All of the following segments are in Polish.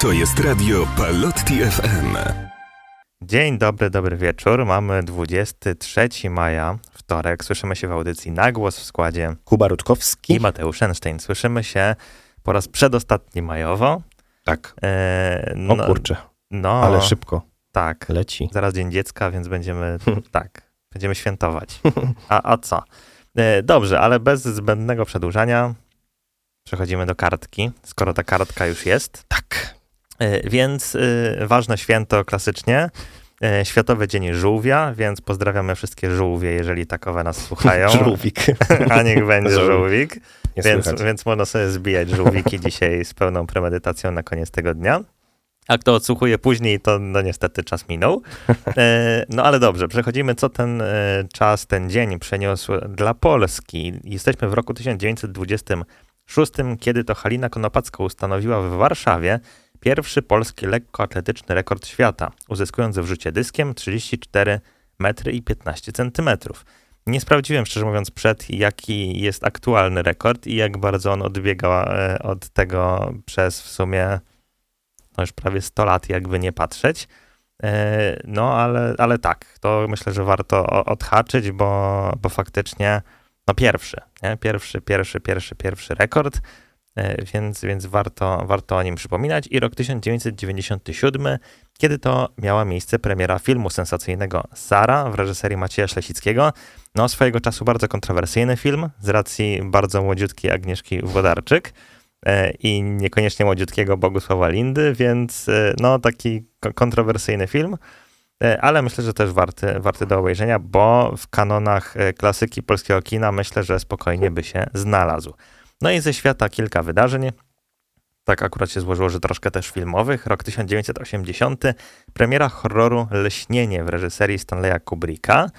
To jest radio Palotti FM. Dzień dobry, dobry wieczór. Mamy 23 maja, wtorek. Słyszymy się w audycji na głos w składzie Kuba Rutkowski. i Mateusz Enstein. Słyszymy się po raz przedostatni majowo. Tak. E, O no, kurczę, no, ale szybko Tak. leci. Zaraz Dzień Dziecka, więc będziemy, tak, będziemy świętować. A, a co? E, dobrze, ale bez zbędnego przedłużania przechodzimy do kartki, skoro ta kartka już jest. Tak. E, Więc e, ważne święto klasycznie. e, Światowy Dzień Żółwia, więc pozdrawiamy wszystkie żółwie, jeżeli takowe nas słuchają. Żółwik. A niech będzie Żółwik. Nie Więc, słychać. więc można sobie zbijać żółwiki dzisiaj z pełną premedytacją na koniec tego dnia. A kto odsłuchuje później, to no niestety czas minął. No ale dobrze, przechodzimy, co ten czas, ten dzień przyniósł dla Polski. Jesteśmy w roku 1926, kiedy to Halina Konopacka ustanowiła w Warszawie pierwszy polski lekkoatletyczny rekord świata, uzyskując w rzucie dyskiem 34 metry i 15 centymetrów. Nie sprawdziłem, szczerze mówiąc, przed jaki jest aktualny rekord i jak bardzo on odbiega e, od tego przez w sumie no już prawie 100 lat, jakby nie patrzeć. E, No, ale, ale tak, to myślę, że warto odhaczyć, bo, bo faktycznie, no pierwszy, nie? pierwszy, pierwszy, pierwszy, pierwszy rekord, więc, więc warto, warto o nim przypominać. I rok 1997, kiedy to miała miejsce premiera filmu sensacyjnego Sara w reżyserii Macieja Ślesickiego. No, swojego czasu bardzo kontrowersyjny film, z racji bardzo młodziutkiej Agnieszki Włodarczyk e, i niekoniecznie młodziutkiego Bogusława Lindy, więc e, no taki ko- kontrowersyjny film, e, ale myślę, że też warty, warty do obejrzenia, bo w kanonach e, klasyki polskiego kina myślę, że spokojnie by się znalazł. No i ze świata kilka wydarzeń. Tak akurat się złożyło, że troszkę też filmowych. Rok 1980, premiera horroru Lśnienie w reżyserii Stanleya Kubricka.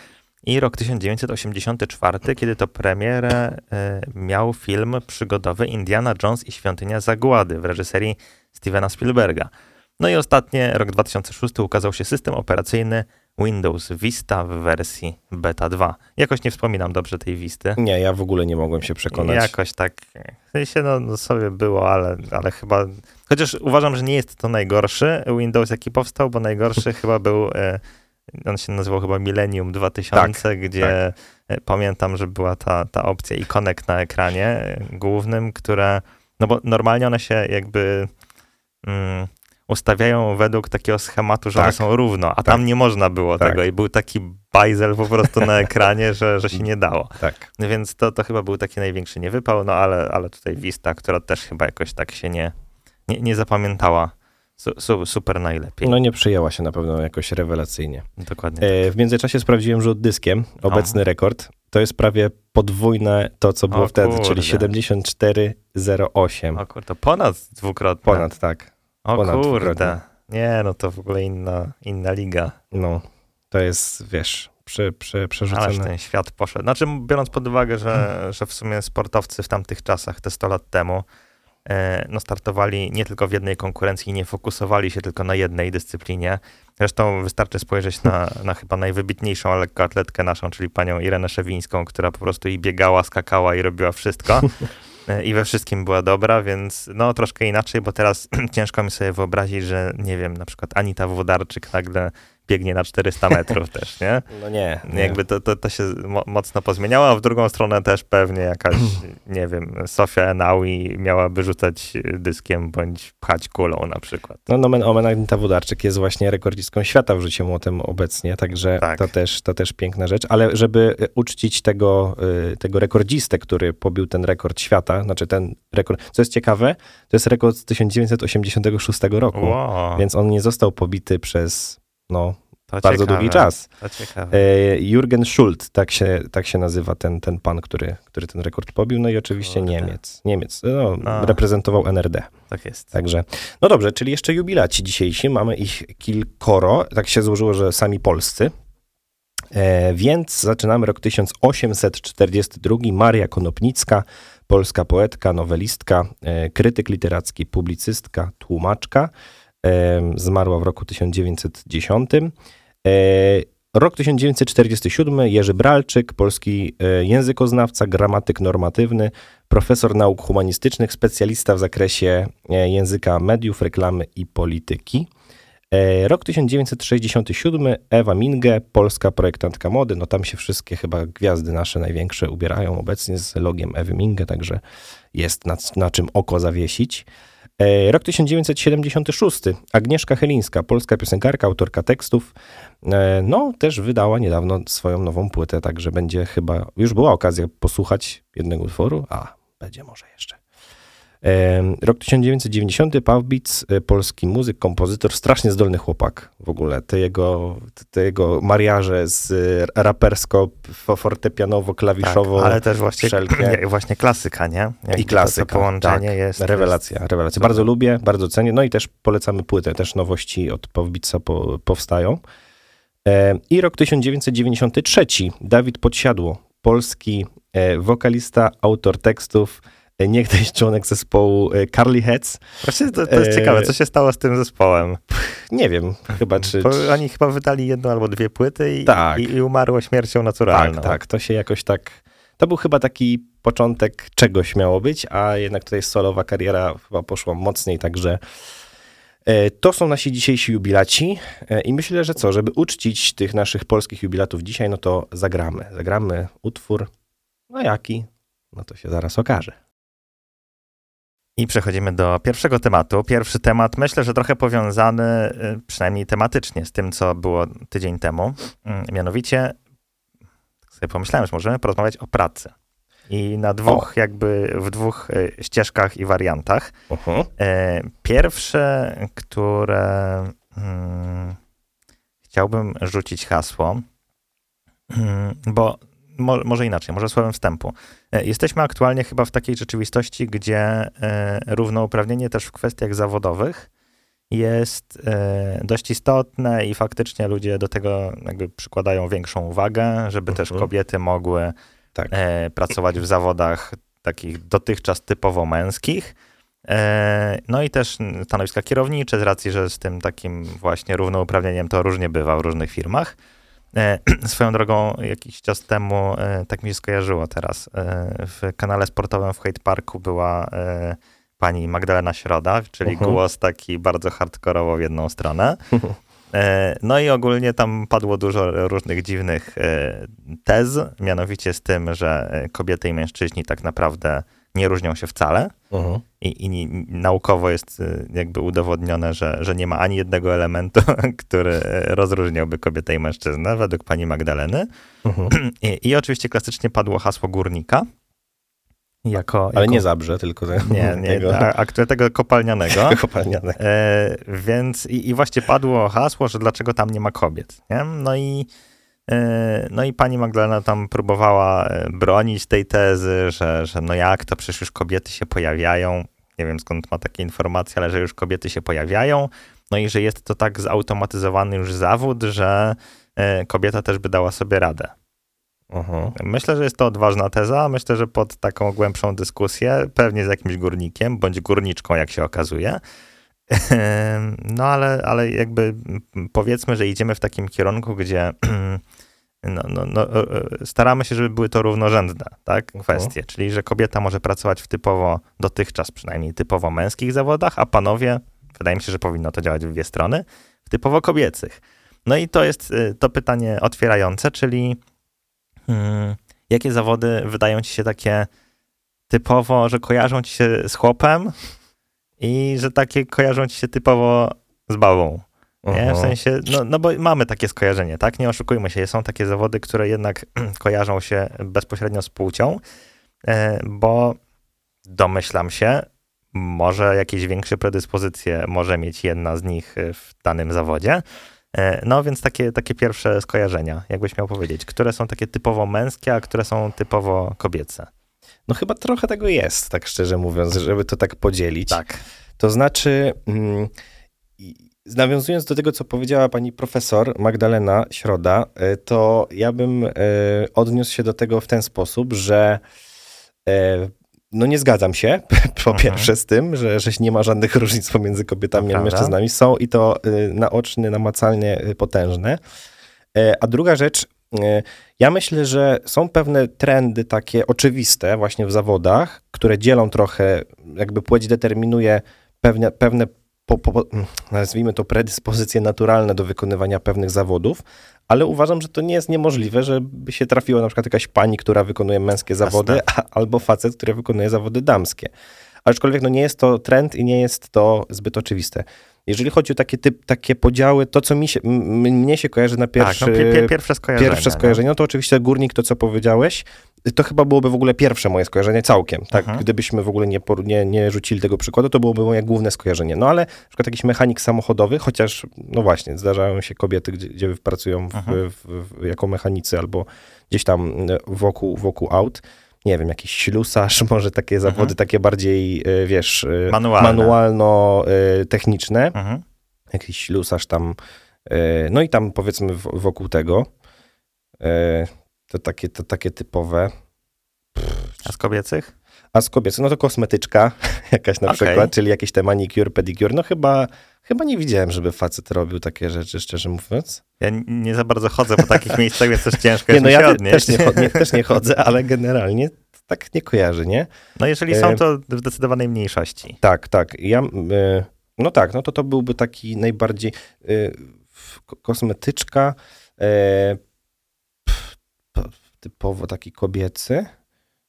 I rok 1984, kiedy to premierę e, miał film przygodowy Indiana Jones i Świątynia Zagłady w reżyserii Stevena Spielberga. No i ostatnie, rok 2006, ukazał się system operacyjny Windows Vista w wersji Beta 2. Jakoś nie wspominam dobrze tej Visty. Nie, ja w ogóle nie mogłem się przekonać. Jakoś tak, w sensie no, no sobie było, ale, ale chyba, chociaż uważam, że nie jest to najgorszy Windows, jaki powstał, bo najgorszy chyba był, e, on się nazywał chyba Millennium 2000, gdzie e, pamiętam, że była ta, ta opcja ikonek na ekranie e, głównym, które, no bo normalnie one się jakby mm, ustawiają według takiego schematu, że Tak. one są równo, a tam nie można było Tak. tego i był taki bajzel po prostu na ekranie, że, że się nie dało. Tak. Więc to, to chyba był taki największy niewypał, no ale, ale tutaj Vista, która też chyba jakoś tak się nie, nie, nie zapamiętała su, su, super najlepiej. No nie przyjęła się na pewno jakoś rewelacyjnie. Dokładnie. E, w międzyczasie sprawdziłem rzut dyskiem. Obecny rekord to jest prawie podwójne to, co było O wtedy, kurde. czyli 74,08. O kurde, ponad dwukrotnie. Ponad, tak. O kurde. Nie, no to w ogóle inna, inna liga. No, to jest, wiesz, prze, prze, Ależ przerzucone. ten świat poszedł. Znaczy, biorąc pod uwagę, że, że w sumie sportowcy w tamtych czasach, te 100 lat temu, e, no startowali nie tylko w jednej konkurencji, nie fokusowali się tylko na jednej dyscyplinie. Zresztą wystarczy spojrzeć na, na chyba najwybitniejszą lekkoatletkę naszą, czyli panią Irenę Szewińską, która po prostu i biegała, skakała i robiła wszystko. E, I we wszystkim była dobra, więc no troszkę inaczej, bo teraz ciężko mi sobie wyobrazić, że nie wiem, na przykład Anita Włodarczyk nagle biegnie na 400 metrów też, nie? No nie, nie. Jakby to, to, to się mo mocno pozmieniało, a w drugą stronę też pewnie jakaś, nie wiem, Sofia Enaui miałaby rzucać dyskiem bądź pchać kulą na przykład. No nomen omen Anita Wodarczyk jest właśnie rekordzistką świata w rzucie młotem obecnie, także Tak. to, też, to też piękna rzecz. Ale żeby e, uczcić tego, y, tego rekordzistę, który pobił ten rekord świata, znaczy ten rekord, co jest ciekawe, to jest rekord z 1986 roku, Wow, więc on nie został pobity przez no, to bardzo ciekawe, długi czas. E, Jürgen Schult, tak się, tak się nazywa ten, ten pan, który, który ten rekord pobił, no i oczywiście Kurde. Niemiec. Niemiec, no, A. reprezentował NRD. Tak jest. Także, no dobrze, czyli jeszcze jubilaci dzisiejsi, mamy ich kilkoro, tak się złożyło, że sami polscy. E, więc zaczynamy rok 1842, Maria Konopnicka, polska poetka, nowelistka, e, krytyk literacki, publicystka, tłumaczka. Zmarła w roku 1910. E, Rok 1947, Jerzy Bralczyk, polski e, językoznawca, gramatyk normatywny, profesor nauk humanistycznych, specjalista w zakresie e, języka mediów, reklamy i polityki. Rok 1967, Ewa Minge, polska projektantka mody. No tam się wszystkie chyba gwiazdy nasze największe ubierają obecnie z logiem Ewy Minge, także jest na, na czym oko zawiesić. E, Rok 1976. Agnieszka Chylińska, polska piosenkarka, autorka tekstów. E, No, też wydała niedawno swoją nową płytę, także będzie chyba, już była okazja posłuchać jednego utworu, a będzie może jeszcze. Rok 1990, Pawbic, e, polski muzyk, kompozytor, strasznie zdolny chłopak w ogóle. Te jego, te jego mariaże z e, rapersko, fortepianowo, klawiszowo, tak, ale też właśnie, wszelkie. nie, właśnie klasyka, nie? Jakby I klasyka. To, to połączenie tak. jest... Rewelacja, rewelacja. Bardzo lubię, bardzo cenię. No i też polecamy płytę, też nowości od Pawbica po, powstają. I rok 1993, Dawid Podsiadło, polski e, wokalista, autor tekstów, niegdyś członek zespołu e, Carly Heads. Właśnie to, to jest E, ciekawe, co się stało z tym zespołem. Nie wiem, chyba czy... Oni chyba wydali jedną albo dwie płyty i, Tak. i, i umarło śmiercią naturalną. Tak, tak, to się jakoś tak... To był chyba taki początek czegoś miało być, a jednak tutaj solowa kariera chyba poszła mocniej, także e, to są nasi dzisiejsi jubilaci e, i myślę, że co, żeby uczcić tych naszych polskich jubilatów dzisiaj, no to zagramy. Zagramy utwór, no jaki? No to się zaraz okaże. I przechodzimy do pierwszego tematu. Pierwszy temat, myślę, że trochę powiązany, y, przynajmniej tematycznie, z tym, co było tydzień temu. Mm, Mianowicie, tak sobie pomyślałem, że możemy porozmawiać o pracy. I na dwóch, jakby w dwóch y, ścieżkach i wariantach. Uh-huh. E, Pierwsze, które mm, chciałbym rzucić hasło, mm, bo mo, może inaczej, może słowem wstępu. E, Jesteśmy aktualnie chyba w takiej rzeczywistości, gdzie e, równouprawnienie też w kwestiach zawodowych jest e, dość istotne i faktycznie ludzie do tego jakby przykładają większą uwagę, żeby też Mhm. kobiety mogły Tak. pracować w zawodach takich dotychczas typowo męskich. No i też stanowiska kierownicze, z racji, że z tym takim właśnie równouprawnieniem to różnie bywa w różnych firmach. E, swoją drogą jakiś czas temu, e, tak mi się skojarzyło teraz, e, w kanale sportowym w Hyde Parku była pani Magdalena Środa, czyli Mhm. głos taki bardzo hardkorowo w jedną stronę. No i ogólnie tam padło dużo różnych dziwnych tez, mianowicie z tym, że kobiety i mężczyźni tak naprawdę nie różnią się wcale Uh-huh. i, i naukowo jest e, jakby udowodnione, że, że nie ma ani jednego elementu, który rozróżniałby kobietę i mężczyznę, według pani Magdaleny. Uh-huh. I, i oczywiście klasycznie padło hasło górnika. Jako, Ale jako, nie zabrze, tylko te, nie, nie, tego a, a które- tego kopalnianego. kopalniane. E, więc i, i właśnie padło hasło, że dlaczego tam nie ma kobiet. Nie? No, i, no i pani Magdalena tam próbowała e, bronić tej tezy, że, że no jak to przecież już kobiety się pojawiają. Nie wiem skąd ma takie informacje, ale że już kobiety się pojawiają. No i że jest to tak zautomatyzowany już zawód, że e, kobieta też by dała sobie radę. Uh-huh. Myślę, że jest to odważna teza. Myślę, że pod taką głębszą dyskusję, pewnie z jakimś górnikiem, bądź górniczką, jak się okazuje. No ale, ale jakby powiedzmy, że idziemy w takim kierunku, gdzie no, no, no, e, staramy się, żeby były to równorzędne tak, kwestie. Czyli, że kobieta może pracować w typowo, dotychczas przynajmniej typowo męskich zawodach, a panowie, wydaje mi się, że powinno to działać w dwie strony, w typowo kobiecych. No i to jest y, to pytanie otwierające, czyli Hmm, jakie zawody wydają ci się takie typowo, że kojarzą ci się z chłopem i że takie kojarzą ci się typowo z babą? Nie? W sensie, no, no bo mamy takie skojarzenie, tak? Nie oszukujmy się, są takie zawody, które jednak kojarzą się bezpośrednio z płcią, e, bo domyślam się, może jakieś większe predyspozycje może mieć jedna z nich e, w danym zawodzie. E, No więc takie, takie pierwsze skojarzenia, jakbyś miał powiedzieć, które są takie typowo męskie, a które są typowo kobiece. No chyba trochę tego jest, tak szczerze mówiąc, żeby to tak podzielić. Tak. To znaczy, mm, nawiązując do tego, co powiedziała pani profesor Magdalena Środa, y, to ja bym y, odniósł się do tego w ten sposób, że y, no nie zgadzam się po Mhm. pierwsze z tym, że, że nie ma żadnych różnic pomiędzy kobietami a mężczyznami. Są i to y, naoczne, namacalnie potężne. E, a druga rzecz, e, ja myślę, że są pewne trendy takie oczywiste właśnie w zawodach, które dzielą trochę, jakby płeć determinuje pewne, pewne po, po, nazwijmy to predyspozycje naturalne do wykonywania pewnych zawodów, ale uważam, że to nie jest niemożliwe, żeby się trafiła na przykład jakaś pani, która wykonuje męskie zawody, a, albo facet, który wykonuje zawody damskie. Aczkolwiek no nie jest to trend i nie jest to zbyt oczywiste. Jeżeli chodzi o takie, typ, takie podziały, to co mi się, mnie się kojarzy na pierwszy, tak, no, pierwsze skojarzenie. Pierwsze skojarzenie, no to oczywiście Górnik, to co powiedziałeś, to chyba byłoby w ogóle pierwsze moje skojarzenie całkiem. Tak, mhm. gdybyśmy w ogóle nie, nie, nie rzucili tego przykładu, to byłoby moje główne skojarzenie. No ale na przykład jakiś mechanik samochodowy, chociaż, no właśnie, zdarzają się kobiety, gdzie, gdzie pracują w, mhm. w, w, jako mechanicy albo gdzieś tam wokół, wokół aut nie wiem, jakiś ślusarz, może takie mhm. zawody takie bardziej, e, wiesz, e, manualno-techniczne. Mhm. Jakiś ślusarz tam, no i tam powiedzmy wokół tego. To takie, to takie typowe. A z kobiecych? A z kobiecych, no to kosmetyczka jakaś na okay. przykład, czyli jakieś te manicure, pedicure. No chyba, chyba nie widziałem, żeby facet robił takie rzeczy, szczerze mówiąc. Ja nie za bardzo chodzę po takich miejscach, więc też ciężko nie, no ja też nie, nie, też nie chodzę, ale generalnie tak nie kojarzy, nie? No jeżeli są, e, to w zdecydowanej mniejszości. Tak, tak. Ja, e, no tak, no to to byłby taki najbardziej e, kosmetyczka, typowo taki kobiecy.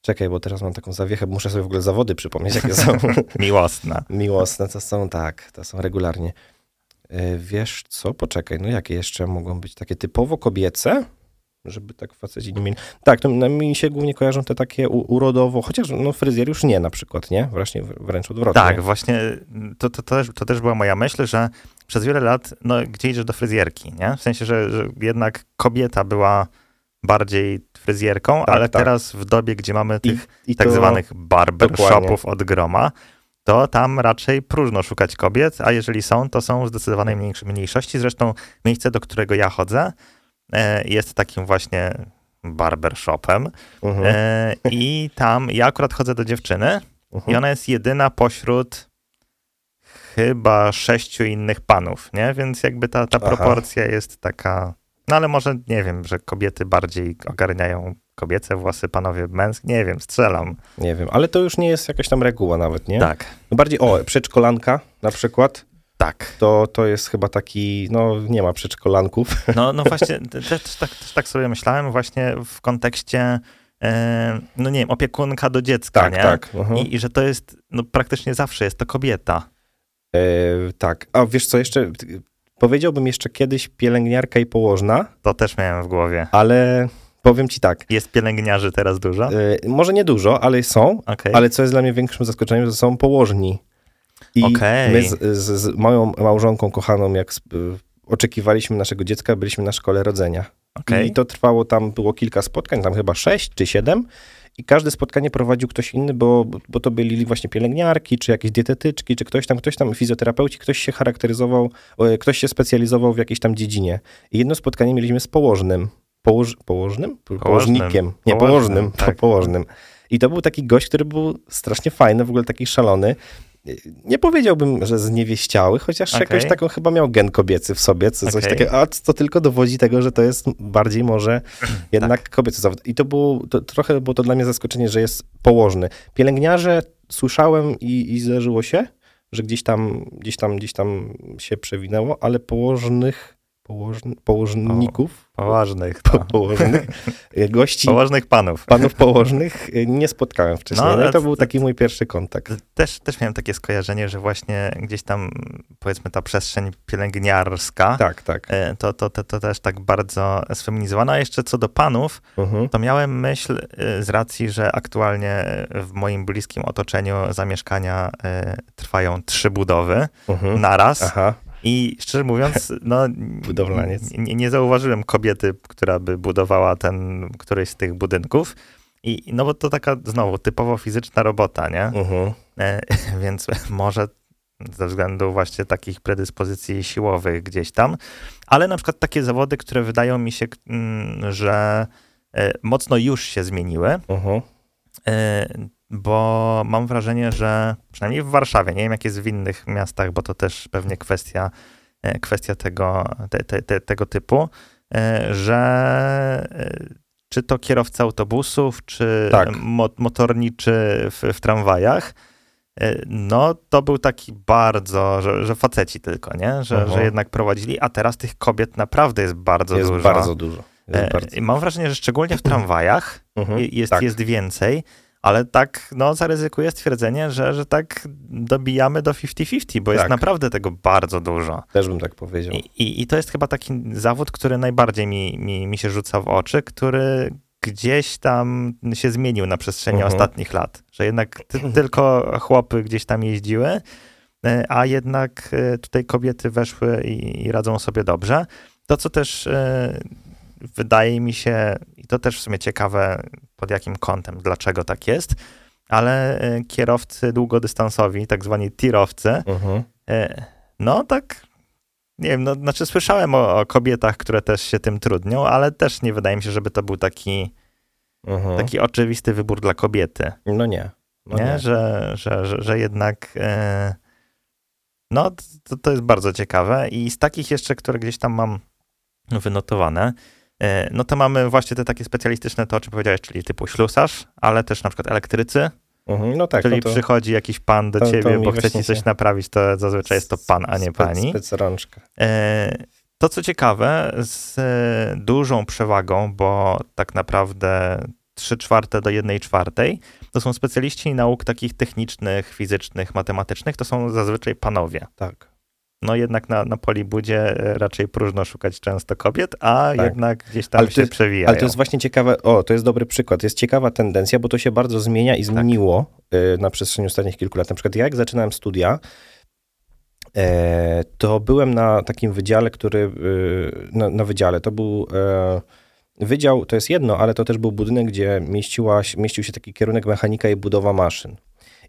Czekaj, bo teraz mam taką zawiechę, muszę sobie w ogóle zawody przypomnieć, jakie są. Miłosne. Miłosne to są, tak, to są regularnie. Wiesz co, poczekaj, no jakie jeszcze mogą być takie typowo kobiece? żeby tak faceci nie mieli. Tak, to mi się głównie kojarzą te takie urodowo, chociaż no fryzjer już nie na przykład, nie? Właśnie wręcz odwrotnie. Tak, właśnie to, to, to, też, to też była moja myśl, że przez wiele lat, no gdzie idziesz do fryzjerki, nie? W sensie, że, że jednak kobieta była bardziej fryzjerką, tak, ale tak. teraz w dobie, gdzie mamy tych I, i tak zwanych barbershopów od groma, to tam raczej próżno szukać kobiet, a jeżeli są, to są w zdecydowanej mniejszości. Zresztą miejsce, do którego ja chodzę, E, jest takim właśnie barbershopem uh-huh. i tam ja akurat chodzę do dziewczyny uh-huh. i ona jest jedyna pośród chyba sześciu innych panów, nie? Więc jakby ta, ta proporcja jest taka, no ale może nie wiem, że kobiety bardziej ogarniają kobiece włosy, panowie męskie, nie wiem, strzelam. Nie wiem, ale to już nie jest jakaś tam reguła nawet, nie? Tak. No bardziej, o, przedszkolanka na przykład. Tak. To, to jest chyba taki, no nie ma przedszkolanków. No, no właśnie, też, tak, też tak sobie myślałem właśnie w kontekście e, no nie wiem, opiekunka do dziecka, tak, nie? Tak. I, I, że to jest, no praktycznie zawsze jest to kobieta. E, tak, a wiesz co, jeszcze powiedziałbym jeszcze kiedyś pielęgniarka i położna. To też miałem w głowie. Ale powiem ci tak. Jest pielęgniarzy teraz dużo? E, może nie dużo, ale są. Okay. Ale co jest dla mnie większym zaskoczeniem, to są położni. I okay. my z, z, z, moją małżonką kochaną, jak y, oczekiwaliśmy naszego dziecka, byliśmy na szkole rodzenia. Okay. I to trwało, tam było kilka spotkań, tam chyba sześć czy siedem. I każde spotkanie prowadził ktoś inny, bo, bo to byli właśnie pielęgniarki, czy jakieś dietetyczki, czy ktoś tam, ktoś tam, fizjoterapeuci, ktoś się charakteryzował, ktoś się specjalizował w jakiejś tam dziedzinie. I jedno spotkanie mieliśmy z położnym. Położ, położnym? Położnikiem. Nie, położnym. Tak. Położnym. I to był taki gość, który był strasznie fajny, w ogóle taki szalony nie powiedziałbym, że zniewieściały, chociaż okay. jakoś taką chyba miał gen kobiecy w sobie, co, coś okay. takiego, a to tylko dowodzi tego, że to jest bardziej może jednak tak. kobiecy zawód. I to było, to, trochę było to dla mnie zaskoczenie, że jest położny. Pielęgniarze słyszałem i, i zdarzyło się, że gdzieś tam, gdzieś tam, gdzieś tam się przewinęło, ale położnych położn, położników. O, położnych. Po, położnych. Gości. Położnych panów. Panów położnych nie spotkałem wcześniej. No, no i to był taki mój pierwszy kontakt. Też, też miałem takie skojarzenie, że właśnie gdzieś tam, powiedzmy, ta przestrzeń pielęgniarska. Tak, tak. E, to, to, to, to też tak bardzo sfeminizowana. A jeszcze co do panów, uh-huh. to miałem myśl e, z racji, że aktualnie w moim bliskim otoczeniu zamieszkania e, trwają trzy budowy uh-huh. naraz. Aha. I szczerze mówiąc, no, nie, nie, zauważyłem kobiety, która by budowała ten, któryś z tych budynków. I no bo to taka znowu typowo fizyczna robota, nie? Uh-huh. E, więc może ze względu właśnie takich predyspozycji siłowych gdzieś tam. Ale na przykład takie zawody, które wydają mi się, mm, że e, mocno już się zmieniły. Uh-huh. Bo mam wrażenie, że przynajmniej w Warszawie, nie wiem jak jest w innych miastach, bo to też pewnie kwestia, e, kwestia tego, te, te, te, tego typu, e, że e, czy to kierowcy autobusów, czy Tak. mo motorniczy w, w tramwajach, no to był taki bardzo, że, że faceci tylko, nie? Że, Aha. że jednak prowadzili, a teraz tych kobiet naprawdę jest bardzo jest dużo. bardzo dużo. Jest bardzo. Mam wrażenie, że szczególnie w tramwajach Mhm. je- jest, tak. jest więcej, ale tak, no, zaryzykuję stwierdzenie, że, że tak dobijamy do 50-50, bo jest Tak. naprawdę tego bardzo dużo. Też bym tak powiedział. I, i, I to jest chyba taki zawód, który najbardziej mi, mi, mi się rzuca w oczy, który gdzieś tam się zmienił na przestrzeni Mhm. ostatnich lat. Że jednak ty, tylko chłopy gdzieś tam jeździły, e, a jednak e, tutaj kobiety weszły i, i radzą sobie dobrze. To, co też e, wydaje mi się, i to też w sumie ciekawe, pod jakim kątem, dlaczego tak jest, ale e, kierowcy długodystansowi, tak zwani tirowcy. E, No tak, nie wiem, no, znaczy słyszałem o, o kobietach, które też się tym trudnią, ale też nie wydaje mi się, żeby to był taki, Mhm. taki oczywisty wybór dla kobiety, No nie. No nie? nie. Że, że, że, że jednak e, no to, to jest bardzo ciekawe i z takich jeszcze, które gdzieś tam mam wynotowane, no to mamy właśnie te takie specjalistyczne to, o czym powiedziałeś, czyli typu ślusarz, ale też na przykład elektrycy, Mhm. No tak. czyli no to, przychodzi jakiś pan do to- to ciebie, mi bo chce ci coś się- naprawić, to zazwyczaj jest to pan, a nie spec, pani. Spec rączka. E, To, co ciekawe, z e, dużą przewagą, bo tak naprawdę 3 czwarte do 1 czwartej, to są specjaliści nauk takich technicznych, fizycznych, matematycznych, to są zazwyczaj panowie. Tak. No jednak na, na Polibudzie e, raczej próżno szukać często kobiet, a Tak. jednak gdzieś tam Ale się jest- przewijają. Ale to jest właśnie ciekawe, o, to jest dobry przykład. Jest ciekawa tendencja, bo to się bardzo zmienia Tak. i zmieniło y, na przestrzeni ostatnich kilku lat. Na przykład ja jak zaczynałem studia, e, to byłem na takim wydziale, który, y, na, na wydziale, to był wydział, to jest jedno, ale to też był budynek, gdzie mieściła, mieścił się taki kierunek mechanika i budowa maszyn.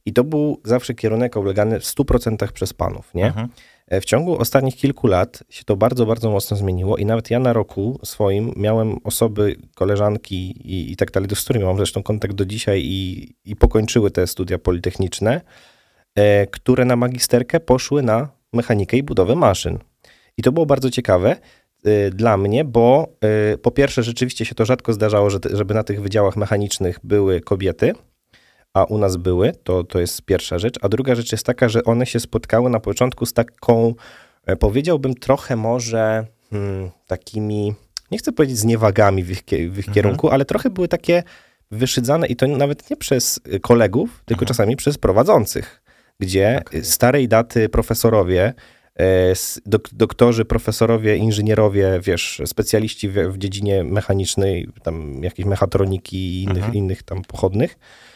I to był zawsze kierunek oblegany w 100% przez panów, nie? Mhm. E, W ciągu ostatnich kilku lat się to bardzo, bardzo mocno zmieniło i nawet ja na roku swoim miałem osoby, koleżanki i, i tak dalej, z którymi mam zresztą kontakt do dzisiaj i, i pokończyły te studia politechniczne, e, które na magisterkę poszły na mechanikę i budowę maszyn. I to było bardzo ciekawe e, dla mnie, bo e, po pierwsze rzeczywiście się to rzadko zdarzało, że, żeby na tych wydziałach mechanicznych były kobiety, a u nas były, to, to jest pierwsza rzecz. A druga rzecz jest taka, że one się spotkały na początku z taką, e, powiedziałbym trochę może hmm, takimi, nie chcę powiedzieć zniewagami w ich, w ich Mhm. kierunku, ale trochę były takie wyszydzane i to nawet nie przez y, kolegów, tylko Mhm. czasami przez prowadzących, gdzie Okej. starej daty profesorowie, e, dok, doktorzy, profesorowie, inżynierowie, wiesz, specjaliści w, w dziedzinie mechanicznej, tam jakiejś mechatroniki i innych, Mhm. innych tam pochodnych, E,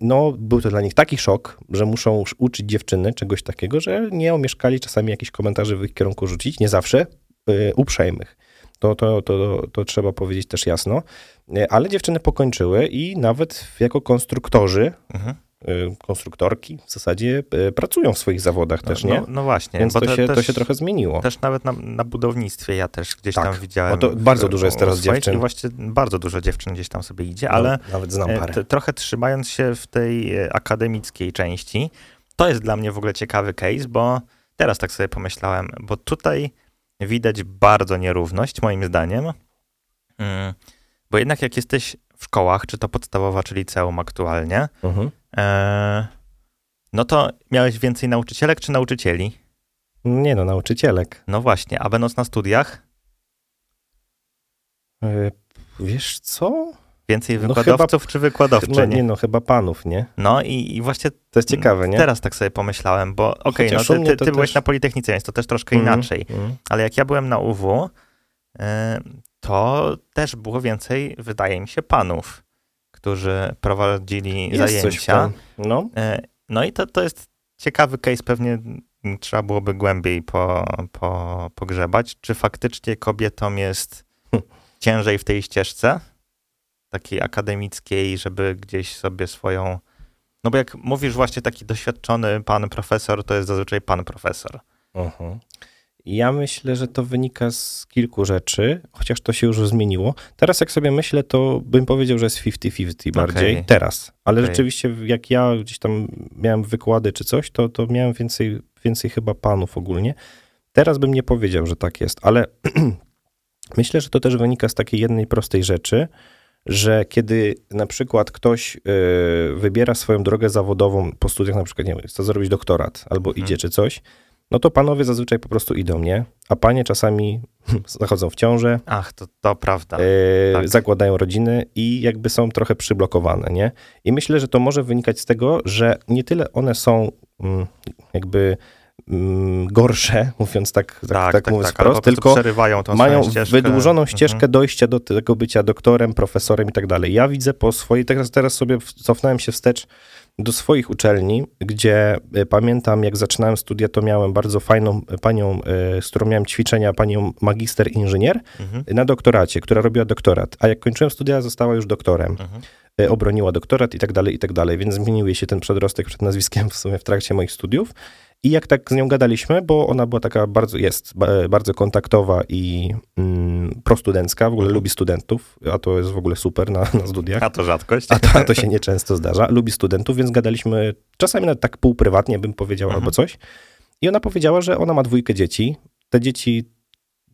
No, był to dla nich taki szok, że muszą uczyć dziewczyny czegoś takiego, że nie omieszkali czasami jakichś komentarzy w ich kierunku rzucić, nie zawsze y, uprzejmych. To, to, to, to trzeba powiedzieć też jasno. E, Ale dziewczyny pokończyły i nawet jako konstruktorzy, Mhm. Y, konstruktorki w zasadzie y, pracują w swoich zawodach też, nie? No, no właśnie, Więc to, te- się, to też- się trochę zmieniło. Też nawet na, na budownictwie ja też gdzieś Tak. tam widziałem. To bardzo dużo jest teraz swoich dziewczyn. I właśnie bardzo dużo dziewczyn gdzieś tam sobie idzie, No, ale nawet znam parę. t- trochę trzymając się w tej akademickiej części, to jest dla mnie w ogóle ciekawy case, bo teraz tak sobie pomyślałem, bo tutaj widać bardzo nierówność, moim zdaniem, bo jednak jak jesteś w szkołach, czy to podstawowa, czy liceum aktualnie, Mhm. e, no to miałeś więcej nauczycielek czy nauczycieli? Nie no, nauczycielek. No właśnie, a będąc na studiach, Y, Wiesz co? więcej No wykładowców czy No, wykładowczyń? nie no, chyba panów, nie? No i, i właśnie To jest ciekawe, nie? teraz tak sobie pomyślałem, bo okej, Chociaż no ty, ty, ty byłeś też- na Politechnice, więc to też troszkę Mhm, inaczej. mhm. Ale jak ja byłem na UW, y, to też było więcej, wydaje mi się, panów, którzy prowadzili Jest zajęcia. No, Y, No i to, to jest ciekawy case, pewnie trzeba byłoby głębiej po, po, pogrzebać, czy faktycznie kobietom jest ciężej w tej ścieżce, takiej akademickiej, żeby gdzieś sobie swoją... No bo jak mówisz właśnie taki doświadczony pan profesor, to jest zazwyczaj pan profesor. Mhm. Ja myślę, że to wynika z kilku rzeczy, chociaż to się już zmieniło. Teraz jak sobie myślę, to bym powiedział, że jest 50-50 bardziej. Okej. Teraz. Ale Okej. rzeczywiście jak ja gdzieś tam miałem wykłady czy coś, to, to miałem więcej, więcej chyba panów ogólnie. Teraz bym nie powiedział, że tak jest, ale Myślę, że to też wynika z takiej jednej prostej rzeczy, że kiedy na przykład ktoś y, wybiera swoją drogę zawodową po studiach, na przykład, nie wiem, chce zrobić doktorat albo Mhm. idzie czy coś, no to panowie zazwyczaj po prostu idą, nie? A panie czasami zachodzą w ciążę, Ach, to, to prawda. e, tak. zakładają rodziny i jakby są trochę przyblokowane, nie? I myślę, że to może wynikać z tego, że nie tyle one są mm, jakby mm, gorsze, mówiąc tak, tak, tak, tak mówiąc ale wprost, tylko przerywają tą mają ścieżkę. wydłużoną Mhm. ścieżkę dojścia do tego bycia doktorem, profesorem i tak dalej. Ja widzę po swojej, teraz, teraz sobie cofnąłem się wstecz do swoich uczelni, gdzie e, pamiętam, jak zaczynałem studia, to miałem bardzo fajną e, panią, e, z którą miałem ćwiczenia, panią magister inżynier Mhm. na doktoracie, która robiła doktorat, a jak kończyłem studia, została już doktorem. Mhm. Obroniła doktorat i tak dalej, i tak dalej, więc zmienił się ten przedrostek przed nazwiskiem w sumie w trakcie moich studiów. I jak tak z nią gadaliśmy, bo ona była taka bardzo, jest ba- bardzo kontaktowa i mm, prostudencka, w ogóle Mhm. lubi studentów, a to jest w ogóle super na, na studiach. A to rzadkość. A to, a to się nieczęsto zdarza. Lubi studentów, więc gadaliśmy czasami nawet tak półprywatnie, bym powiedział, Mhm. albo coś. I ona powiedziała, że ona ma dwójkę dzieci. Te dzieci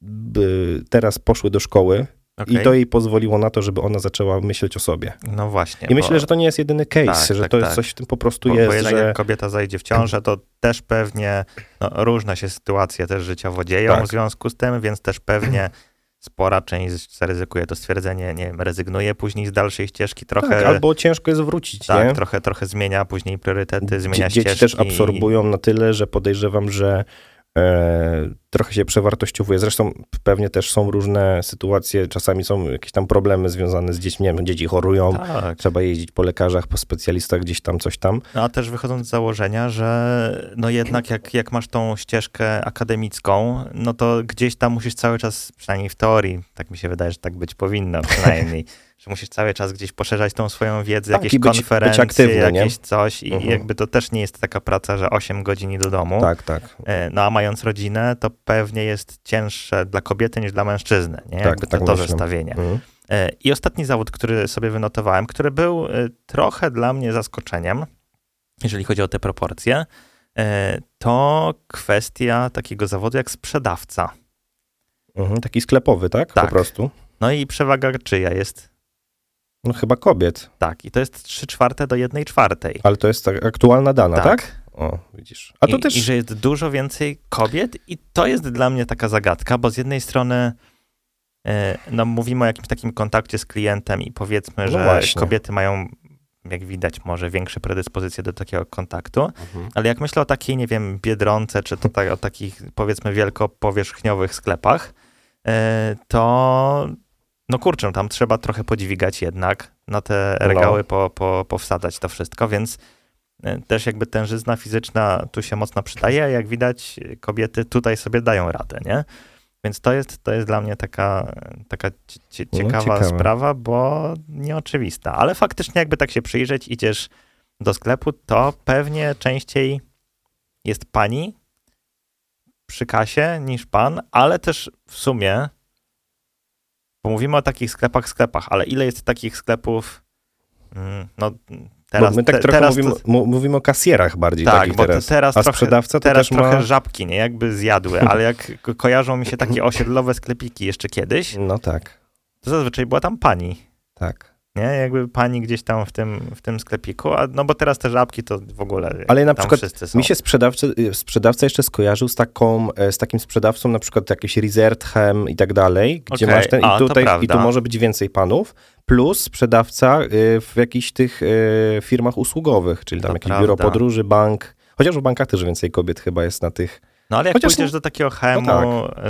by teraz poszły do szkoły Okej. i to jej pozwoliło na to, żeby ona zaczęła myśleć o sobie. No właśnie. I myślę, że to nie jest jedyny case, Tak, że tak, to tak. jest coś w tym po prostu bo, bo jest, jednak że... jak kobieta zajdzie w ciążę, to też pewnie no, różne się sytuacje też życiowo dzieją Tak. w związku z tym, więc też pewnie spora część zaryzykuje to stwierdzenie, nie wiem, rezygnuje później z dalszej ścieżki, trochę Tak, albo ciężko jest wrócić, tak, nie? trochę, trochę zmienia później priorytety, zmienia Dzie- Dzieci ścieżki. też absorbują na tyle, że podejrzewam, że trochę się przewartościowuje. Zresztą pewnie też są różne sytuacje, czasami są jakieś tam problemy związane z dziećmi, nie wiem, dzieci chorują, Tak. trzeba jeździć po lekarzach, po specjalistach, gdzieś tam, coś tam. No a też wychodząc z założenia, że no jednak jak, jak masz tą ścieżkę akademicką, no to gdzieś tam musisz cały czas, przynajmniej w teorii, tak mi się wydaje, że tak być powinno przynajmniej, że musisz cały czas gdzieś poszerzać tą swoją wiedzę, Tak, jakieś być- być konferencje, aktywny, nie? jakieś coś i Mhm. jakby to też nie jest taka praca, że 8 godzin i do domu. Tak, tak. E, No a mając rodzinę, to pewnie jest cięższe dla kobiety niż dla mężczyzny, nie? Tak, Jakby tak to, to zestawienie. Mhm. E, I ostatni zawód, który sobie wynotowałem, który był e, trochę dla mnie zaskoczeniem, jeżeli chodzi o te proporcje, to kwestia takiego zawodu jak sprzedawca. Mhm. Taki sklepowy, tak? Tak. Po prostu. No i przewaga czyja jest? No chyba kobiet, Tak, i to jest 3 czwarte do 1 czwartej. ale to jest tak aktualna dana, tak? O, widzisz. A to I, też... I że jest dużo więcej kobiet i to jest dla mnie taka zagadka, bo z jednej strony e, no, mówimy o jakimś takim kontakcie z klientem i powiedzmy, No że właśnie. kobiety mają, jak widać, może większe predyspozycje do takiego kontaktu, Mhm. ale jak myślę o takiej, nie wiem, Biedronce, czy to tak, o takich, powiedzmy, wielkopowierzchniowych sklepach, e, to no kurczę, tam trzeba trochę podźwigać jednak, na te No. regały po, po, powsadzać to wszystko, więc e, też jakby tężyzna fizyczna tu się mocno przydaje, a jak widać kobiety tutaj sobie dają radę, nie? Więc to jest, to jest dla mnie taka, taka cie- No, ciekawa ciekawe. sprawa, bo nieoczywista. Ale faktycznie jakby tak się przyjrzeć, idziesz do sklepu, to pewnie częściej jest pani przy kasie niż pan, ale też w sumie, bo mówimy o takich sklepach, sklepach, ale ile jest takich sklepów, mm, no teraz, Bo my tak te- trochę teraz mówimy, mówimy o kasjerach bardziej tak, takich bo teraz. te, teraz A trochę, sprzedawca to teraz też trochę ma... żabki, nie? Jakby zjadły, ale jak ko- kojarzą mi się takie osiedlowe sklepiki jeszcze kiedyś, No tak, to zazwyczaj była tam pani, tak. Nie? Jakby pani gdzieś tam w tym, w tym sklepiku, a, no bo teraz te żabki to w ogóle Ale na przykład. Mi się sprzedawcy, sprzedawca jeszcze skojarzył z taką, e, z takim sprzedawcą, na przykład jakiś Reserthem i tak dalej, gdzie Okej, masz ten, a, i tutaj, i tu może być więcej panów, plus sprzedawca y, w jakichś tych y, firmach usługowych, czyli tam To jakieś biuro prawda. podróży, bank, chociaż w bankach też więcej kobiet chyba jest na tych, No ale jak Chociaż pójdziesz no- do takiego Hemu,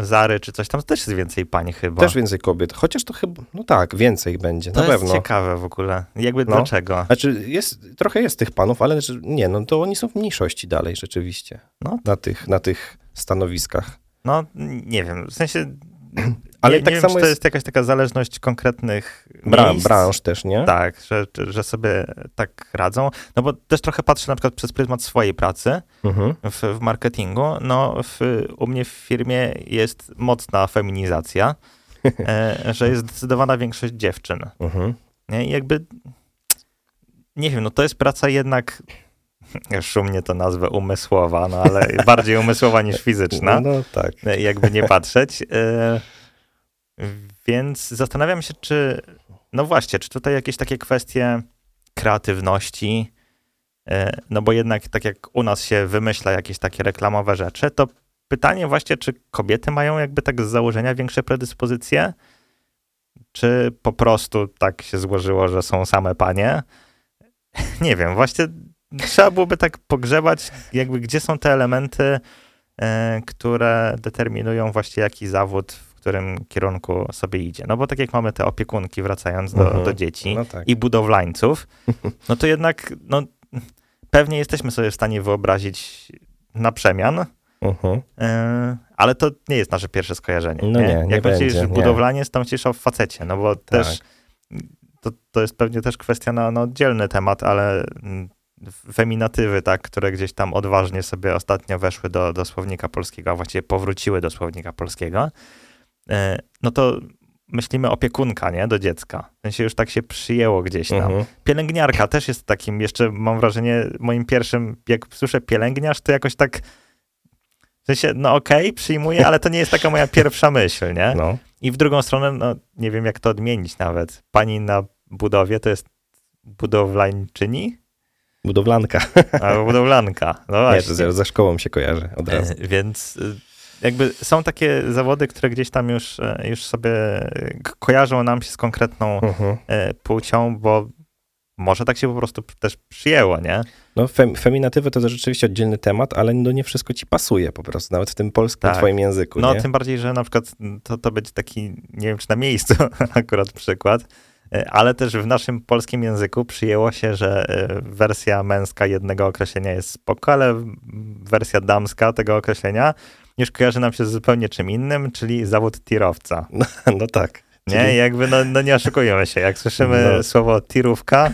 Zary czy coś, tam też jest więcej pań chyba. też więcej kobiet, chociaż to chyba, no tak, więcej będzie, to na jest pewno. ciekawe w ogóle. Jakby No. dlaczego? Znaczy, jest, trochę jest tych panów, ale że- nie, no to oni są w mniejszości dalej rzeczywiście, No. na tych, na tych stanowiskach. No nie wiem, w sensie... Ale nie, tak nie samo wiem, czy to jest- jest jakaś taka zależność konkretnych Bra, miejsc. branż też, nie? Tak, że, że sobie tak radzą. No bo też trochę patrzę na przykład przez pryzmat swojej pracy Mhm. w, w marketingu. No w, u mnie w firmie jest mocna feminizacja, e, że jest zdecydowana większość dziewczyn. Mhm. Nie? I jakby, nie wiem, no to jest praca jednak, szumnie to nazwę umysłowa, no ale bardziej umysłowa niż fizyczna, No, no tak. e, jakby nie patrzeć. Więc zastanawiam się, czy, no właśnie, czy tutaj jakieś takie kwestie kreatywności, e, no bo jednak tak jak u nas się wymyśla jakieś takie reklamowe rzeczy, to pytanie właśnie, czy kobiety mają jakby tak z założenia większe predyspozycje, czy po prostu tak się złożyło, że są same panie. Nie wiem, właśnie trzeba byłoby tak pogrzebać, jakby gdzie są te elementy, e, które determinują właśnie jaki zawód w którym kierunku sobie idzie. No bo tak jak mamy te opiekunki, wracając do, Mhm. do dzieci No tak. i budowlańców, no to jednak no, pewnie jesteśmy sobie w stanie wyobrazić na przemian, Mhm. Yy, ale to nie jest nasze pierwsze skojarzenie. No nie, nie Jak myślisz nie. budowlaniec, to myślisz o facecie, no bo też to, to jest pewnie też kwestia na, na oddzielny temat, ale mm, feminatywy, tak, które gdzieś tam odważnie sobie ostatnio weszły do, do słownika polskiego, a właściwie powróciły do słownika polskiego, no to myślimy opiekunka, nie, do dziecka. W sensie już tak się przyjęło gdzieś tam. Mhm. Pielęgniarka też jest takim, jeszcze mam wrażenie, moim pierwszym, jak słyszę pielęgniarz, to jakoś tak, w sensie, no okej, przyjmuję, ale to nie jest taka moja pierwsza myśl, nie? No. I w drugą stronę, no nie wiem jak to odmienić nawet. Pani na budowie to jest budowlańczyni? Budowlanka. Albo budowlanka, no Nie, właśnie. to ze, ze szkołą się kojarzy od razu. E, Więc y, jakby są takie zawody, które gdzieś tam już, e, już sobie kojarzą nam się z konkretną Mhm. e, płcią, bo może tak się po prostu też przyjęło, nie? No, fem, feminatywy to rzeczywiście oddzielny temat, ale no nie wszystko ci pasuje po prostu, nawet w tym polskim Tak. twoim języku, No, nie? tym bardziej, że na przykład to, to będzie taki, nie wiem czy na miejscu akurat przykład, e, ale też w naszym polskim języku przyjęło się, że wersja męska jednego określenia jest spoko, ale wersja damska tego określenia już kojarzy nam się z zupełnie czym innym, czyli zawód tirowca. No tak. Nie, Czyli- jakby no, no nie oszukujemy się. Jak słyszymy No. słowo tirówka,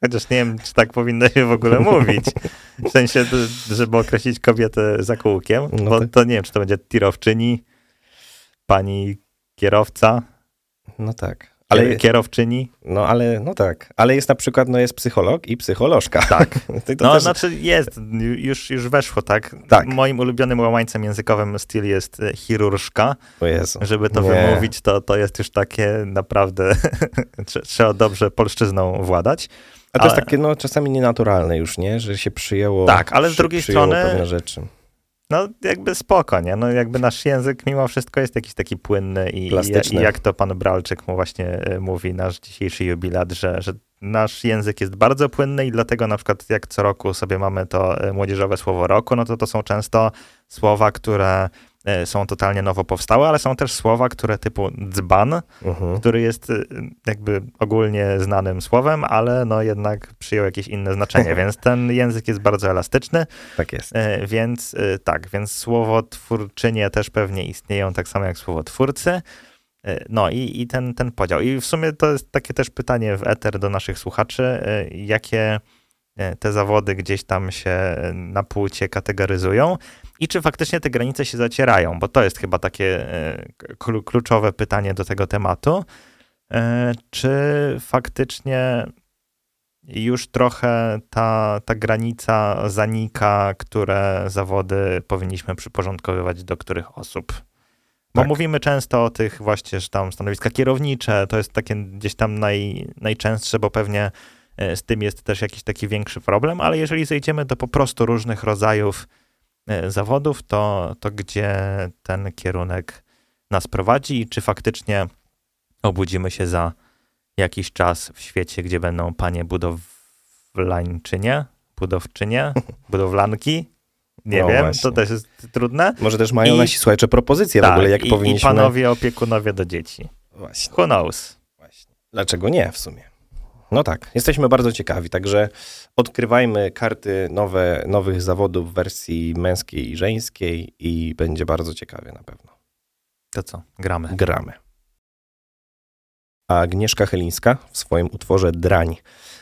chociaż nie wiem, czy tak powinno się w ogóle mówić, w sensie, żeby określić kobietę za kółkiem, No bo tak. to nie wiem, czy to będzie tirowczyni, pani kierowca, No tak. Ale kierowczyni. no ale, no tak. Ale jest na przykład, no jest psycholog i psycholożka. Tak. No, też, znaczy jest, ju- już, już weszło, tak? Tak. Moim ulubionym łamańcem językowym styl jest e, chirurżka. o Jezu. Żeby to Nie. wymówić, to, to jest już takie naprawdę, trze- trzeba dobrze polszczyzną władać. A to jest ale- takie, no czasami nienaturalne już, nie? Że się przyjęło. Tak, ale z drugiej strony- pewne rzeczy. No jakby spoko, nie? No jakby nasz język mimo wszystko jest jakiś taki płynny i, i, i jak to pan Bralczyk mu właśnie e, mówi, nasz dzisiejszy jubilat, że, że nasz język jest bardzo płynny i dlatego na przykład jak co roku sobie mamy to e, młodzieżowe słowo roku, no to to są często słowa, które są totalnie nowo powstałe, ale są też słowa, które typu dzban, Mhm. który jest y, jakby ogólnie znanym słowem, ale no jednak przyjął jakieś inne znaczenie, więc ten język jest bardzo elastyczny, Tak jest. e, więc y, tak, więc słowotwórczynie też pewnie istnieją tak samo jak słowotwórcy. E, No i, i ten, ten podział. I w sumie to jest takie też pytanie w eter do naszych słuchaczy, e, jakie e, te zawody gdzieś tam się e, na płcie kategoryzują i czy faktycznie te granice się zacierają, bo to jest chyba takie e, klu- kluczowe pytanie do tego tematu. E, Czy faktycznie już trochę ta, ta granica zanika, które zawody powinniśmy przyporządkowywać do których osób? Bo Tak. mówimy często o tych właśnie, że tam stanowiska kierownicze, to jest takie gdzieś tam naj, najczęstsze, bo pewnie e, z tym jest też jakiś taki większy problem, ale jeżeli zejdziemy do po prostu różnych rodzajów e, zawodów, to, to gdzie ten kierunek nas prowadzi i czy faktycznie obudzimy się za jakiś czas w świecie, gdzie będą panie budowlańczynie, budowczynie, budowlanki. Nie No wiem, właśnie. to też jest trudne. Może też mają I- nasi słuchacze propozycje w ogóle, jak i, powinniśmy... I panowie opiekunowie do dzieci. Właśnie, Who knows? właśnie. Dlaczego nie w sumie? No tak, jesteśmy bardzo ciekawi, także odkrywajmy karty nowe, nowych zawodów w wersji męskiej i żeńskiej i będzie bardzo ciekawie na pewno. To co? Gramy. Gramy. A Agnieszka Chylińska w swoim utworze Drań.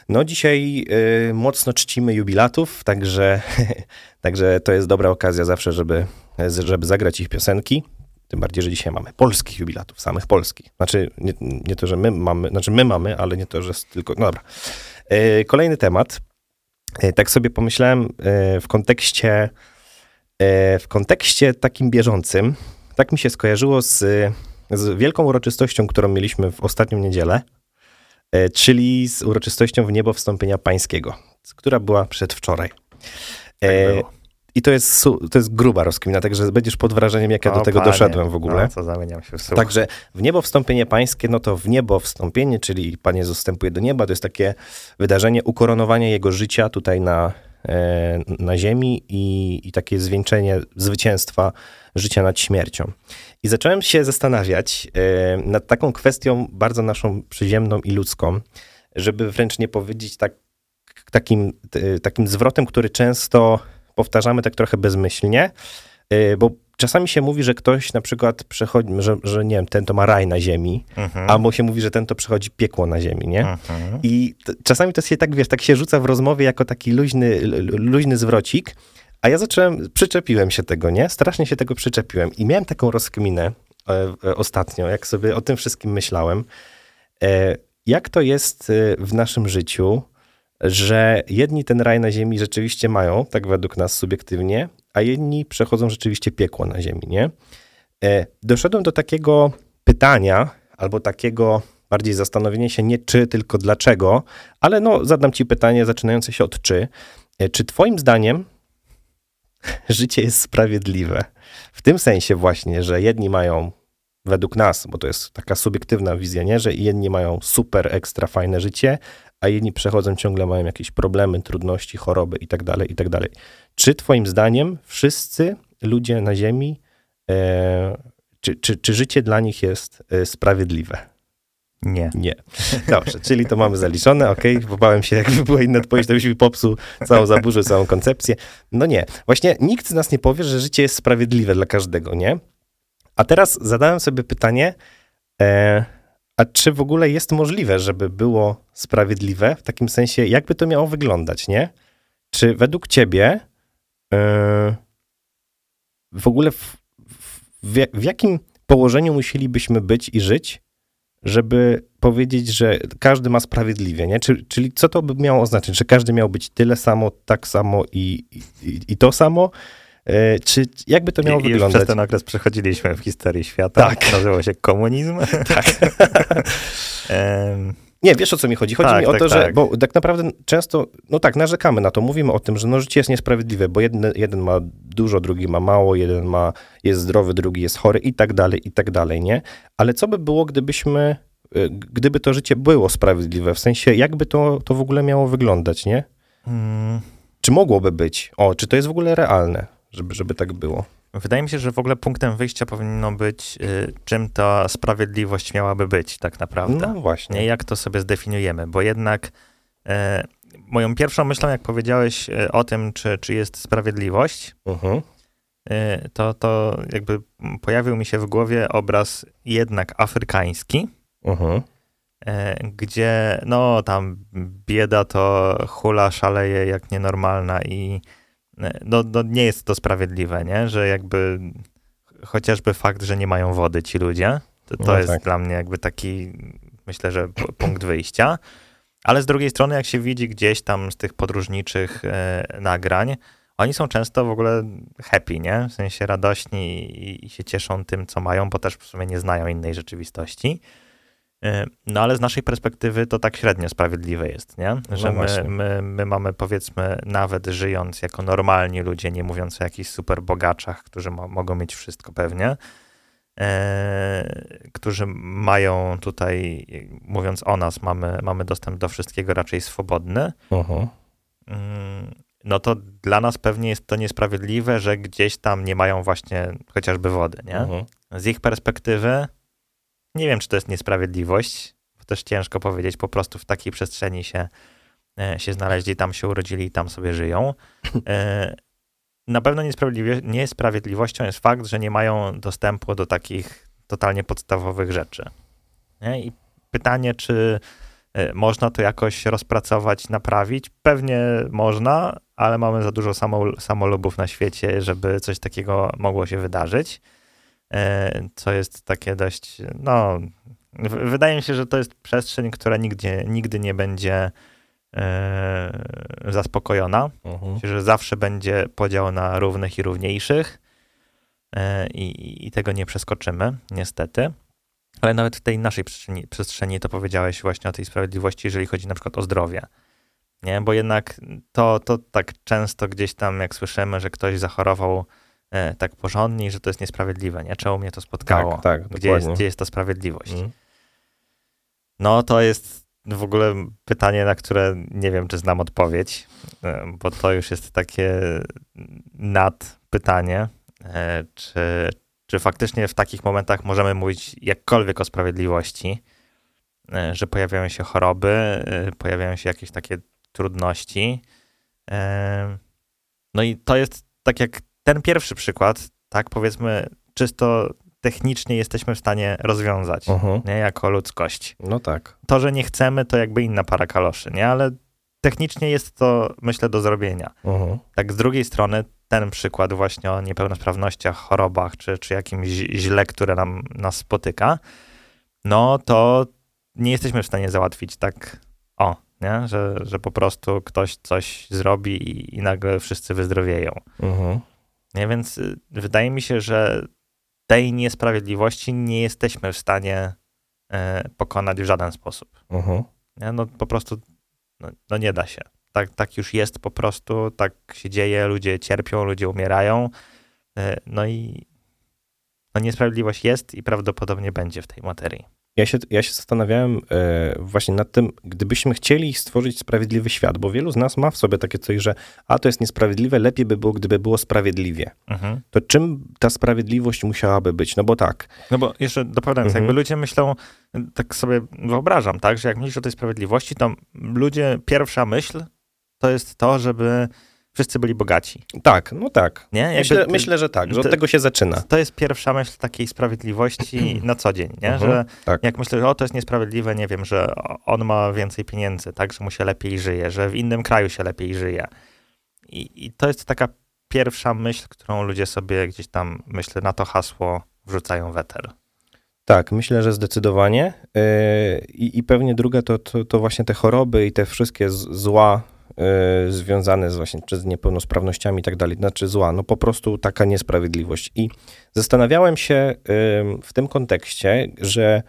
No dzisiaj y, mocno czcimy jubilatów, także, także to jest dobra okazja zawsze, żeby, żeby zagrać ich piosenki. Tym bardziej, że dzisiaj mamy polskich jubilatów, samych polskich. Znaczy, nie, nie to, że my mamy, znaczy my mamy, ale nie to, że tylko. No dobra. Y, kolejny temat. Y, tak sobie pomyślałem y, w kontekście, w kontekście takim bieżącym. Tak mi się skojarzyło z z wielką uroczystością, którą mieliśmy w ostatnią niedzielę, e, czyli z uroczystością w niebo wstąpienia pańskiego, która była przedwczoraj. Tak E, było. I to jest, to jest gruba rozkmina, także będziesz pod wrażeniem, jak ja do O, tego panie, doszedłem w ogóle. No, co zamieniam się w słuch. Także w niebo wstąpienie pańskie, no to w niebo wstąpienie, czyli Pan Jezus wstępuje do nieba, to jest takie wydarzenie ukoronowania Jego życia tutaj na, e, na ziemi i, i takie zwieńczenie zwycięstwa życia nad śmiercią. I zacząłem się zastanawiać e, nad taką kwestią bardzo naszą przyziemną i ludzką, żeby wręcz nie powiedzieć tak, takim, takim zwrotem, który często powtarzamy tak trochę bezmyślnie, e, bo czasami się mówi, że ktoś na przykład przechodzi, że, że nie wiem, ten to ma raj na ziemi, Mhm. albo się mówi, że ten to przechodzi piekło na ziemi, nie? Mhm. I t- czasami to się tak, wiesz, tak się rzuca w rozmowie jako taki luźny, luźny zwrocik, a ja zacząłem, przyczepiłem się tego, nie? Strasznie się tego przyczepiłem i miałem taką rozkminę e, e, ostatnio, jak sobie o tym wszystkim myślałem. E, jak to jest e, w naszym życiu, że jedni ten raj na ziemi rzeczywiście mają, tak według nas subiektywnie, a jedni przechodzą rzeczywiście piekło na ziemi, nie? E, doszedłem do takiego pytania, albo takiego bardziej zastanowienia się nie czy, tylko dlaczego, ale no zadam ci pytanie zaczynające się od czy. E, Czy twoim zdaniem życie jest sprawiedliwe? W tym sensie właśnie, że jedni mają według nas, bo to jest taka subiektywna wizja, nie? że jedni mają super ekstra fajne życie, a inni przechodzą ciągle mają jakieś problemy, trudności, choroby i tak dalej, i tak dalej. Czy twoim zdaniem wszyscy ludzie na ziemi, e, czy, czy, czy życie dla nich jest e, sprawiedliwe? Nie. Nie. Dobrze, czyli to mamy zaliczone, okej, okay. bałem się, jakby była inna odpowiedź, to byś mi popsuł całą zaburzę, całą koncepcję. No nie, właśnie nikt z nas nie powie, że życie jest sprawiedliwe dla każdego, nie? A teraz zadałem sobie pytanie, e, a czy w ogóle jest możliwe, żeby było sprawiedliwe? W takim sensie, jakby to miało wyglądać, nie? Czy według ciebie e, w ogóle w, w, w jakim położeniu musielibyśmy być i żyć, żeby powiedzieć, że każdy ma sprawiedliwie, nie? Czyli, czyli co to by miało oznaczać? Że każdy miał być tyle samo, tak samo i, i, i to samo? E, Czy jakby to miało I, wyglądać? przez ten okres przechodziliśmy w historii świata. Tak. Nazywał się komunizm. Tak. Nie, wiesz o co mi chodzi? Chodzi Tak, mi o tak, to, że, tak. bo tak naprawdę często, no tak, narzekamy na to, mówimy o tym, że no życie jest niesprawiedliwe, bo jeden, jeden ma dużo, drugi ma mało, jeden ma, jest zdrowy, drugi jest chory i tak dalej, i tak dalej, nie? Ale co by było, gdybyśmy, y, gdyby to życie było sprawiedliwe? W sensie, jakby to, to w ogóle miało wyglądać, nie? mm, Czy mogłoby być? O, czy to jest w ogóle realne, żeby, żeby tak było? Wydaje mi się, że w ogóle punktem wyjścia powinno być, y, czym ta sprawiedliwość miałaby być tak naprawdę. No właśnie. Nie jak to sobie zdefiniujemy, bo jednak e, moją pierwszą myślą, jak powiedziałeś e, o tym, czy, czy jest sprawiedliwość, Mhm. e, to, to jakby pojawił mi się w głowie obraz jednak afrykański, Mhm. e, gdzie no tam bieda to hula szaleje jak nienormalna i no, no nie jest to sprawiedliwe, nie? Że jakby chociażby fakt, że nie mają wody ci ludzie, to, to No jest tak. dla mnie jakby taki, myślę, że punkt wyjścia. Ale z drugiej strony, jak się widzi gdzieś tam z tych podróżniczych e, nagrań, oni są często w ogóle happy, nie? W sensie radośni i, i się cieszą tym, co mają, bo też w sumie nie znają innej rzeczywistości. E, No ale z naszej perspektywy to tak średnio sprawiedliwe jest, nie? Że my, właśnie. my, my mamy powiedzmy, nawet żyjąc jako normalni ludzie, nie mówiąc o jakichś super bogaczach, którzy mo- mogą mieć wszystko pewnie, e, którzy mają tutaj, mówiąc o nas, mamy, mamy dostęp do wszystkiego raczej swobodny, Mhm. Mm, no to dla nas pewnie jest to niesprawiedliwe, że gdzieś tam nie mają właśnie chociażby wody, nie? Mhm. Z ich perspektywy nie wiem, czy to jest niesprawiedliwość, bo też ciężko powiedzieć, po prostu w takiej przestrzeni się, e, się znaleźli, tam się urodzili i tam sobie żyją. E, Na pewno niesprawiedliwością jest fakt, że nie mają dostępu do takich totalnie podstawowych rzeczy. I pytanie, czy e, można to jakoś rozpracować, naprawić? Pewnie można, ale mamy za dużo samol- samolubów na świecie, żeby coś takiego mogło się wydarzyć co jest takie dość, no, wydaje mi się, że to jest przestrzeń, która nigdzie, nigdy nie będzie e, zaspokojona, Mhm. że zawsze będzie podział na równych i równiejszych e, i, i tego nie przeskoczymy, niestety. Ale nawet w tej naszej przestrzeni, przestrzeni to powiedziałeś właśnie o tej sprawiedliwości, jeżeli chodzi na przykład o zdrowie. Nie, bo jednak to, to tak często gdzieś tam, jak słyszymy, że ktoś zachorował e, tak porządnie, że to jest niesprawiedliwe, nie? Czemu mnie to spotkało? Tak, tak, gdzie, jest, gdzie jest ta sprawiedliwość? Mhm. No to jest w ogóle pytanie, na które nie wiem, czy znam odpowiedź, e, bo to już jest takie nadpytanie, e, czy, czy faktycznie w takich momentach możemy mówić jakkolwiek o sprawiedliwości, e, że pojawiają się choroby, e, pojawiają się jakieś takie trudności. E, No i to jest tak jak ten pierwszy przykład, tak powiedzmy, czysto technicznie jesteśmy w stanie rozwiązać, Mhm. nie, jako ludzkość No tak. to, że nie chcemy, to jakby inna para kaloszy, nie? Ale technicznie jest to, myślę, do zrobienia. Mhm. Tak z drugiej strony ten przykład właśnie o niepełnosprawnościach, chorobach, czy, czy jakimś źle, które nam, nas spotyka, no to nie jesteśmy w stanie załatwić tak, o, nie? Że, że po prostu ktoś coś zrobi i, i nagle wszyscy wyzdrowieją. Mhm. Nie? Więc y, wydaje mi się, że tej niesprawiedliwości nie jesteśmy w stanie e, pokonać w żaden sposób. Mhm. Nie? No po prostu no, no nie da się. Tak, tak już jest po prostu, tak się dzieje, ludzie cierpią, ludzie umierają. e, No i no niesprawiedliwość jest i prawdopodobnie będzie w tej materii. Ja się, ja się zastanawiałem e, właśnie nad tym, gdybyśmy chcieli stworzyć sprawiedliwy świat, bo wielu z nas ma w sobie takie coś, że a to jest niesprawiedliwe, lepiej by było, gdyby było sprawiedliwie. Mhm. To czym ta sprawiedliwość musiałaby być? No bo tak, No bo jeszcze dopowiadając, Mhm. jakby ludzie myślą, tak sobie wyobrażam, tak, że jak myślisz o tej sprawiedliwości, to ludzie, pierwsza myśl to jest to, żeby wszyscy byli bogaci. tak, no tak. Nie? Jakby Myślę, myślę, że tak, że od to- tego się zaczyna. To jest pierwsza myśl takiej sprawiedliwości na co dzień, nie? Mhm, Że tak. jak myślę, że o, to jest niesprawiedliwe, nie wiem, że on ma więcej pieniędzy, tak, że mu się lepiej żyje, że w innym kraju się lepiej żyje. I, i to jest taka pierwsza myśl, którą ludzie sobie gdzieś tam, myślę, na to hasło wrzucają weter. Tak, myślę, że zdecydowanie. Yy, I, pewnie druga to, to, to właśnie te choroby i te wszystkie zła yy, związane z właśnie czy z niepełnosprawnościami i tak dalej. Znaczy zła, no po prostu taka niesprawiedliwość. I zastanawiałem się yy, w tym kontekście, że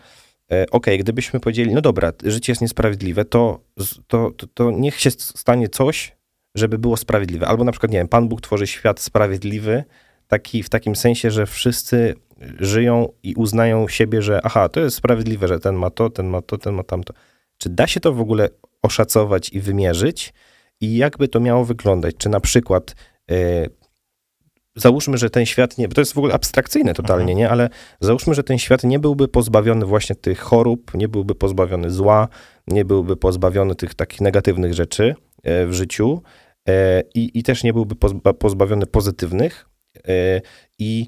yy, okej, gdybyśmy powiedzieli, no dobra, życie jest niesprawiedliwe, to, to, to, to niech się stanie coś, żeby było sprawiedliwe. Albo na przykład, nie wiem, Pan Bóg tworzy świat sprawiedliwy, taki, w takim sensie, że wszyscy żyją i uznają siebie, że aha, to jest sprawiedliwe, że ten ma to, ten ma to, ten ma tamto. Czy da się to w ogóle oszacować i wymierzyć? I jakby to miało wyglądać? Czy na przykład e, załóżmy, że ten świat nie, bo to jest w ogóle abstrakcyjne totalnie, nie? Ale załóżmy, że ten świat nie byłby pozbawiony właśnie tych chorób, nie byłby pozbawiony zła, nie byłby pozbawiony tych takich negatywnych rzeczy e, w życiu e, i, i też nie byłby pozba, pozbawiony pozytywnych. I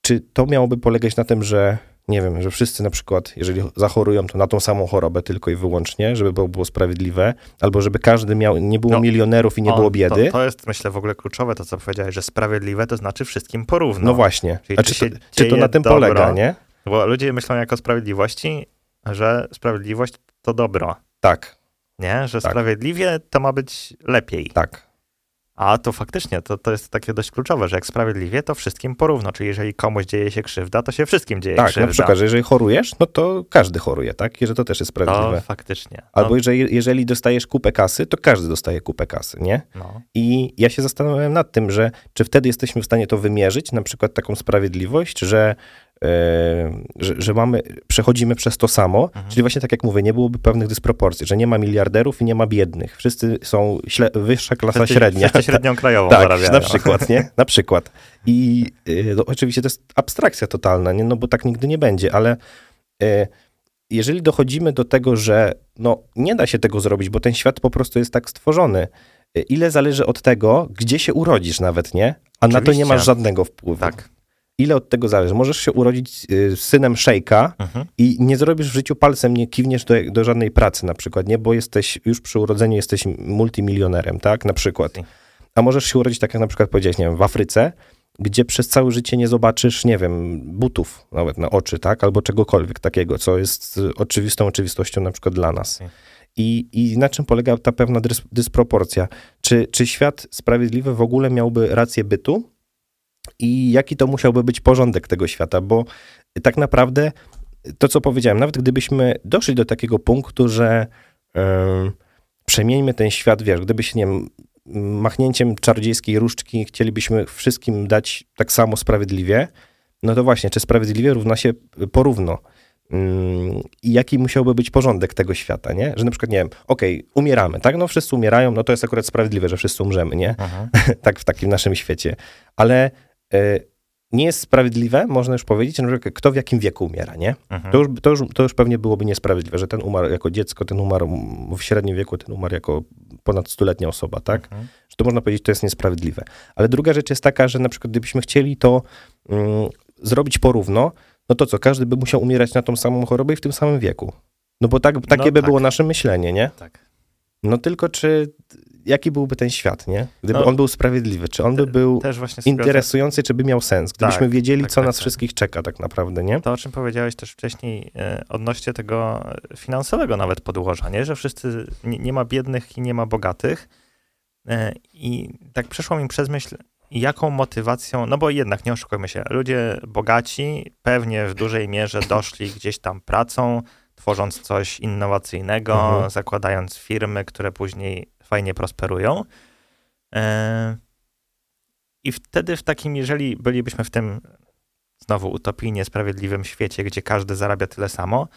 czy to miałoby polegać na tym, że nie wiem, że wszyscy na przykład, jeżeli zachorują, to na tą samą chorobę tylko i wyłącznie, żeby było, było sprawiedliwe, albo żeby każdy miał, nie było No, milionerów i nie On- było biedy. To, to jest, myślę, w ogóle kluczowe to, co powiedziałeś, że sprawiedliwe to znaczy wszystkim porówno. no właśnie. Czyli A czy czy, to, czy to na tym dobro? polega, nie? Bo ludzie myślą jako sprawiedliwości, że sprawiedliwość to dobro, Tak, nie? Że Tak. sprawiedliwie to ma być lepiej. tak. A to faktycznie, to, to jest takie dość kluczowe, że jak sprawiedliwie, to wszystkim porówno. Czyli jeżeli komuś dzieje się krzywda, to się wszystkim dzieje Tak, krzywda. na przykład, że jeżeli chorujesz, no to każdy choruje, tak? I że to też jest sprawiedliwe. To faktycznie. Albo No, jeżeli, jeżeli dostajesz kupę kasy, to każdy dostaje kupę kasy, nie? no. I ja się zastanawiałem nad tym, że czy wtedy jesteśmy w stanie to wymierzyć, na przykład taką sprawiedliwość, że, że, że mamy, przechodzimy przez to samo, Mhm. czyli właśnie tak jak mówię, nie byłoby pewnych dysproporcji, że nie ma miliarderów i nie ma biednych. Wszyscy są śle, wyższa klasa Wszyscy- średnia. Wszyscy średnią krajową Tak, zarabiają. na przykład, nie? Na przykład. I y, no, oczywiście to jest abstrakcja totalna, nie? No bo tak nigdy nie będzie, ale y, jeżeli dochodzimy do tego, że no, nie da się tego zrobić, bo ten świat po prostu jest tak stworzony, ile zależy od tego, gdzie się urodzisz nawet, nie? A na to nie Oczywiście. masz żadnego wpływu. Tak. Ile od tego zależy? Możesz się urodzić y, synem szejka Mhm. i nie zrobisz w życiu palcem, nie kiwniesz do, do żadnej pracy na przykład, nie? Bo jesteś już przy urodzeniu jesteś multimilionerem, tak? Na przykład. A możesz się urodzić, tak jak na przykład powiedziałeś, nie wiem, w Afryce, gdzie przez całe życie nie zobaczysz, nie wiem, butów nawet na oczy, tak? Albo czegokolwiek takiego, co jest y, oczywistą oczywistością na przykład dla nas. I, I na czym polega ta pewna dys, dysproporcja? Czy, czy świat sprawiedliwy w ogóle miałby rację bytu? I jaki to musiałby być porządek tego świata? Bo tak naprawdę to, co powiedziałem, nawet gdybyśmy doszli do takiego punktu, że yy, przemieńmy ten świat, wiesz, gdyby się, nie wiem, machnięciem czarodziejskiej różdżki chcielibyśmy wszystkim dać tak samo sprawiedliwie, no to właśnie, czy sprawiedliwie równa się porówno? Mm, I jaki musiałby być porządek tego świata, nie? Że na przykład, nie wiem, okej, okay, umieramy, tak? No wszyscy umierają, no to jest akurat sprawiedliwe, że wszyscy umrzemy, nie? tak w takim naszym świecie. Ale nie jest sprawiedliwe, można już powiedzieć, że kto w jakim wieku umiera, nie? Mhm. To, już, to, już, to już pewnie byłoby niesprawiedliwe, że ten umarł jako dziecko, ten umarł w średnim wieku, ten umarł jako ponad stuletnia osoba, tak? Mhm. Że to można powiedzieć, to jest niesprawiedliwe. Ale druga rzecz jest taka, że na przykład gdybyśmy chcieli to mm, zrobić porówno, no to co, każdy by musiał umierać na tą samą chorobę i w tym samym wieku. No bo tak, takie no, by tak. było nasze myślenie, nie? Tak. No tylko czy jaki byłby ten świat, nie? Gdyby no, on był sprawiedliwy, czy on by był interesujący, czy by miał sens, gdybyśmy tak, wiedzieli, tak, co tak, nas tak. wszystkich czeka tak naprawdę, nie? To, o czym powiedziałeś też wcześniej e, odnośnie tego finansowego nawet podłoża, nie? Że wszyscy, nie, nie ma biednych i nie ma bogatych. E, I tak przeszło mi przez myśl, jaką motywacją, no bo jednak nie oszukujmy się, ludzie bogaci pewnie w dużej mierze doszli gdzieś tam pracą, tworząc coś innowacyjnego, mhm. zakładając firmy, które później fajnie prosperują. E, I wtedy w takim, jeżeli bylibyśmy w tym znowu utopijnie sprawiedliwym świecie, gdzie każdy zarabia tyle samo,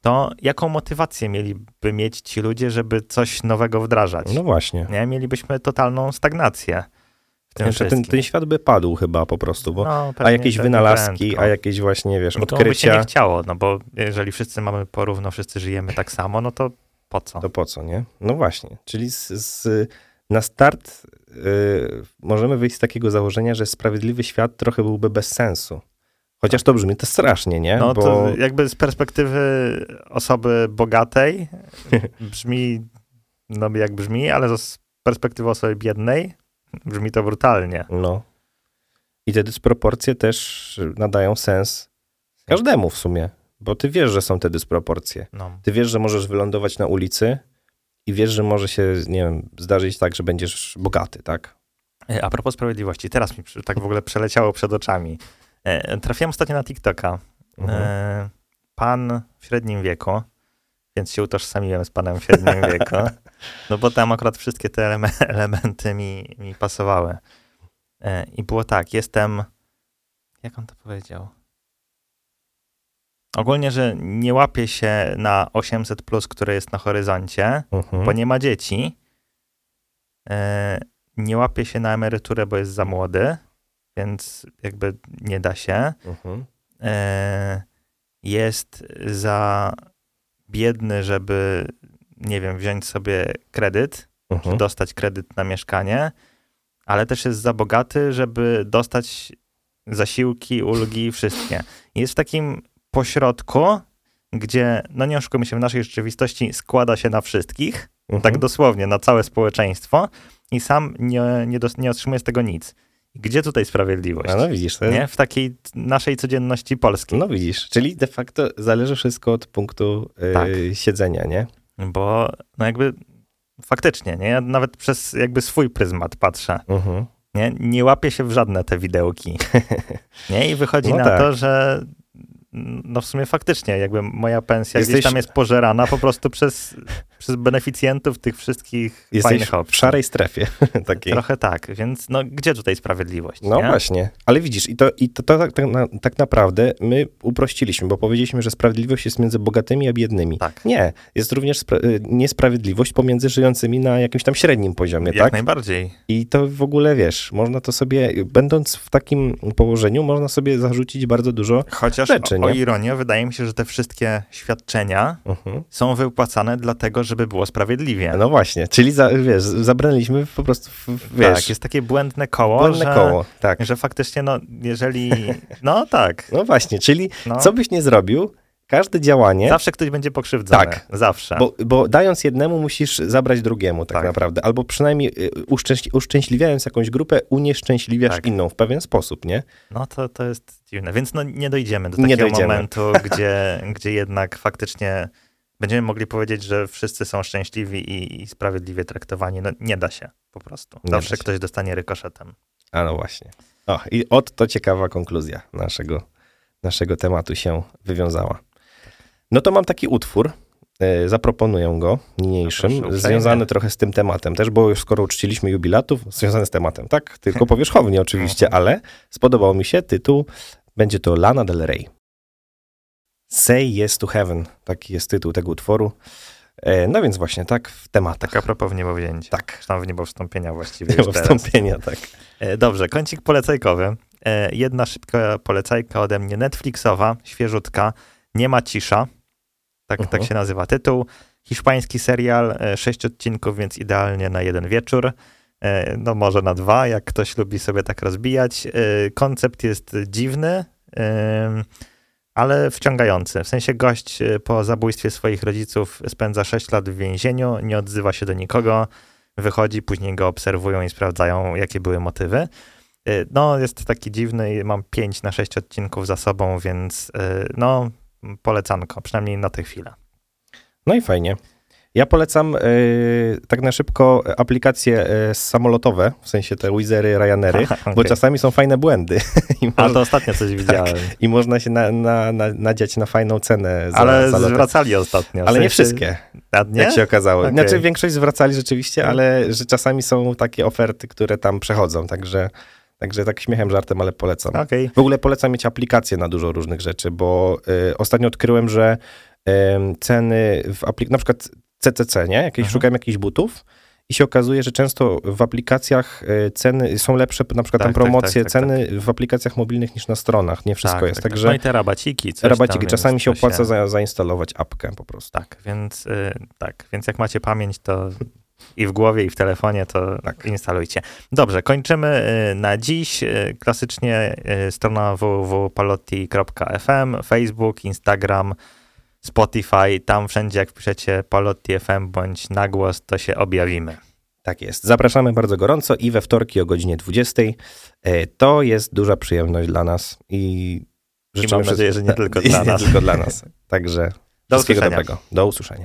to jaką motywację mieliby mieć ci ludzie, żeby coś nowego wdrażać? No właśnie. Nie? Mielibyśmy totalną stagnację. Ten, ten, ten, świat by padł chyba po prostu, bo no, a jakieś wynalazki, prędko. a jakieś właśnie, wiesz, odkrycia. No to by się nie chciało, no bo jeżeli wszyscy mamy porówno, wszyscy żyjemy tak samo, no to po co? To po co, nie? No właśnie, czyli z, z, na start yy, możemy wyjść z takiego założenia, że sprawiedliwy świat trochę byłby bez sensu. Chociaż to brzmi to strasznie, nie? No Bo... to jakby z perspektywy osoby bogatej brzmi, no jak brzmi, ale z perspektywy osoby biednej brzmi to brutalnie. No. I te dysproporcje też nadają sens każdemu w sumie. Bo ty wiesz, że są te dysproporcje. No. Ty wiesz, że możesz wylądować na ulicy i wiesz, że może się, nie wiem, zdarzyć tak, że będziesz bogaty, tak? E, a propos sprawiedliwości, teraz mi tak w ogóle przeleciało przed oczami. E, trafiłem ostatnio na TikToka. Mhm. E, pan w średnim wieku, więc się utożsamiłem z panem w średnim wieku, no bo tam akurat wszystkie te elementy mi, mi pasowały. I było tak, jestem, jak on to powiedział? Ogólnie, że nie łapie się na 800, plus, które jest na horyzoncie, uh-huh. bo nie ma dzieci. E, nie łapie się na emeryturę, bo jest za młody, więc jakby nie da się. Uh-huh. E, jest za biedny, żeby, nie wiem, wziąć sobie kredyt, uh-huh. dostać kredyt na mieszkanie, ale też jest za bogaty, żeby dostać zasiłki, ulgi, wszystkie. Jest w takim pośrodku, gdzie, no nie oszukujmy się, w naszej rzeczywistości składa się na wszystkich, mhm. tak dosłownie, na całe społeczeństwo i sam nie, nie, dos, nie otrzymuje z tego nic. Gdzie tutaj sprawiedliwość? A no widzisz. To... Nie? W takiej naszej codzienności polskiej. No widzisz, czyli de facto zależy wszystko od punktu yy, tak. siedzenia, nie? Bo no jakby faktycznie, nie? Ja nawet przez jakby swój pryzmat patrzę. Mhm. Nie? nie łapię się w żadne te widełki. nie? I wychodzi no na tak. to, że no w sumie faktycznie, jakby moja pensja Jesteś... gdzieś tam jest pożerana po prostu przez, przez beneficjentów tych wszystkich Jesteś fajnych opcji. w szarej strefie takiej. Trochę tak, więc no gdzie tutaj sprawiedliwość? No nie? właśnie, ale widzisz, i to, i to, to tak, tak, tak, naprawdę my uprościliśmy, bo powiedzieliśmy, że sprawiedliwość jest między bogatymi a biednymi. Tak. Nie, jest również y, niesprawiedliwość pomiędzy żyjącymi na jakimś tam średnim poziomie, Jak tak? najbardziej. I to w ogóle, wiesz, można to sobie, będąc w takim położeniu, można sobie zarzucić bardzo dużo Chociaż rzeczy, o ironię, wydaje mi się, że te wszystkie świadczenia uh-huh. są wypłacane dlatego, żeby było sprawiedliwie. No właśnie, czyli za, wiesz, zabraliśmy po prostu, wiesz... Tak, jest takie błędne koło, błędne że, koło, tak. że faktycznie, no, jeżeli... No tak. No właśnie, czyli no. co byś nie zrobił, Każde działanie. Zawsze ktoś będzie pokrzywdzony. Tak. Zawsze. Bo, bo dając jednemu, musisz zabrać drugiemu, tak, tak. naprawdę. Albo przynajmniej y, uszczęśli uszczęśliwiając jakąś grupę, unieszczęśliwiasz tak. inną w pewien sposób, nie? No to, to jest dziwne. Więc no, nie dojdziemy do takiego nie dojdziemy. momentu, gdzie, gdzie jednak faktycznie będziemy mogli powiedzieć, że wszyscy są szczęśliwi i, i sprawiedliwie traktowani. No nie da się po prostu. Zawsze ktoś dostanie rykoszetem. A no właśnie. O, i od to ciekawa konkluzja naszego, naszego tematu się wywiązała. No to mam taki utwór, e, zaproponuję go niniejszym, No proszę związany trochę z tym tematem też, bo już skoro uczciliśmy jubilatów, związany z tematem, tak? Tylko powierzchownie oczywiście, ale spodobał mi się tytuł, będzie to Lana Del Rey. Say Yes to Heaven, taki jest tytuł tego utworu. E, No więc właśnie tak w tematach. Tak a propos w niebo wzięcia. Tak. Czy tam w niebo wstąpienia właściwie Nie już ma teraz. wstąpienia, tak. E, Dobrze, kącik polecajkowy. Jedna szybka polecajka ode mnie, Netflixowa, świeżutka, Nie ma cisza. Tak, Mhm. tak się nazywa tytuł. Hiszpański serial, e, sześć odcinków, więc idealnie na jeden wieczór. E, No może na dwa, jak ktoś lubi sobie tak rozbijać. E, Koncept jest dziwny, ale wciągający. W sensie gość po zabójstwie swoich rodziców spędza 6 lat w więzieniu, nie odzywa się do nikogo, wychodzi, później go obserwują i sprawdzają, jakie były motywy. No, jest taki dziwny, mam 5 na 6 odcinków za sobą, więc no, polecanko, przynajmniej na tę chwilę. No i fajnie. Ja polecam e, tak na szybko aplikacje e, samolotowe, w sensie te Wizery, Ryanery, bo Okej. czasami są fajne błędy A można, to ostatnio coś widziałem. i można się na, na, na, nadziać na fajną cenę za, Ale za zwracali ostatnio. w Ale nie sensie- wszystkie, A nie? jak się okazało. Okej. Znaczy większość zwracali rzeczywiście, ale że czasami są takie oferty, które tam przechodzą, także, także tak śmiechem, żartem, ale polecam. Okej. W ogóle polecam mieć aplikacje na dużo różnych rzeczy, bo y, ostatnio odkryłem, że em, ceny w aplikacji, na przykład CCC, nie? Jakieś, Mhm. Szukałem jakichś butów i się okazuje, że często w aplikacjach y, ceny są lepsze, na przykład Tak, tam tak, promocje, tak, tak, ceny w aplikacjach mobilnych niż na stronach. Nie wszystko Tak, jest. tak, tak. Także No i te rabaciki. Rabaciki, czasami się opłaca za, zainstalować apkę po prostu. Tak, więc y, tak, więc jak macie pamięć, to i w głowie, i w telefonie, to Tak. instalujcie. Dobrze, kończymy y, na dziś. Y, Klasycznie y, strona www.palotti.fm, Facebook, Instagram, Spotify, tam wszędzie jak wpiszecie Palotti FM bądź nagłos, to się objawimy. Tak jest. Zapraszamy bardzo gorąco i we wtorki o godzinie 20. E, To jest duża przyjemność dla nas i I życzymy mam nadzieję, że nie tylko i dla nas. tylko dla nas. Także Do wszystkiego usłyszenia. dobrego. Do usłyszenia.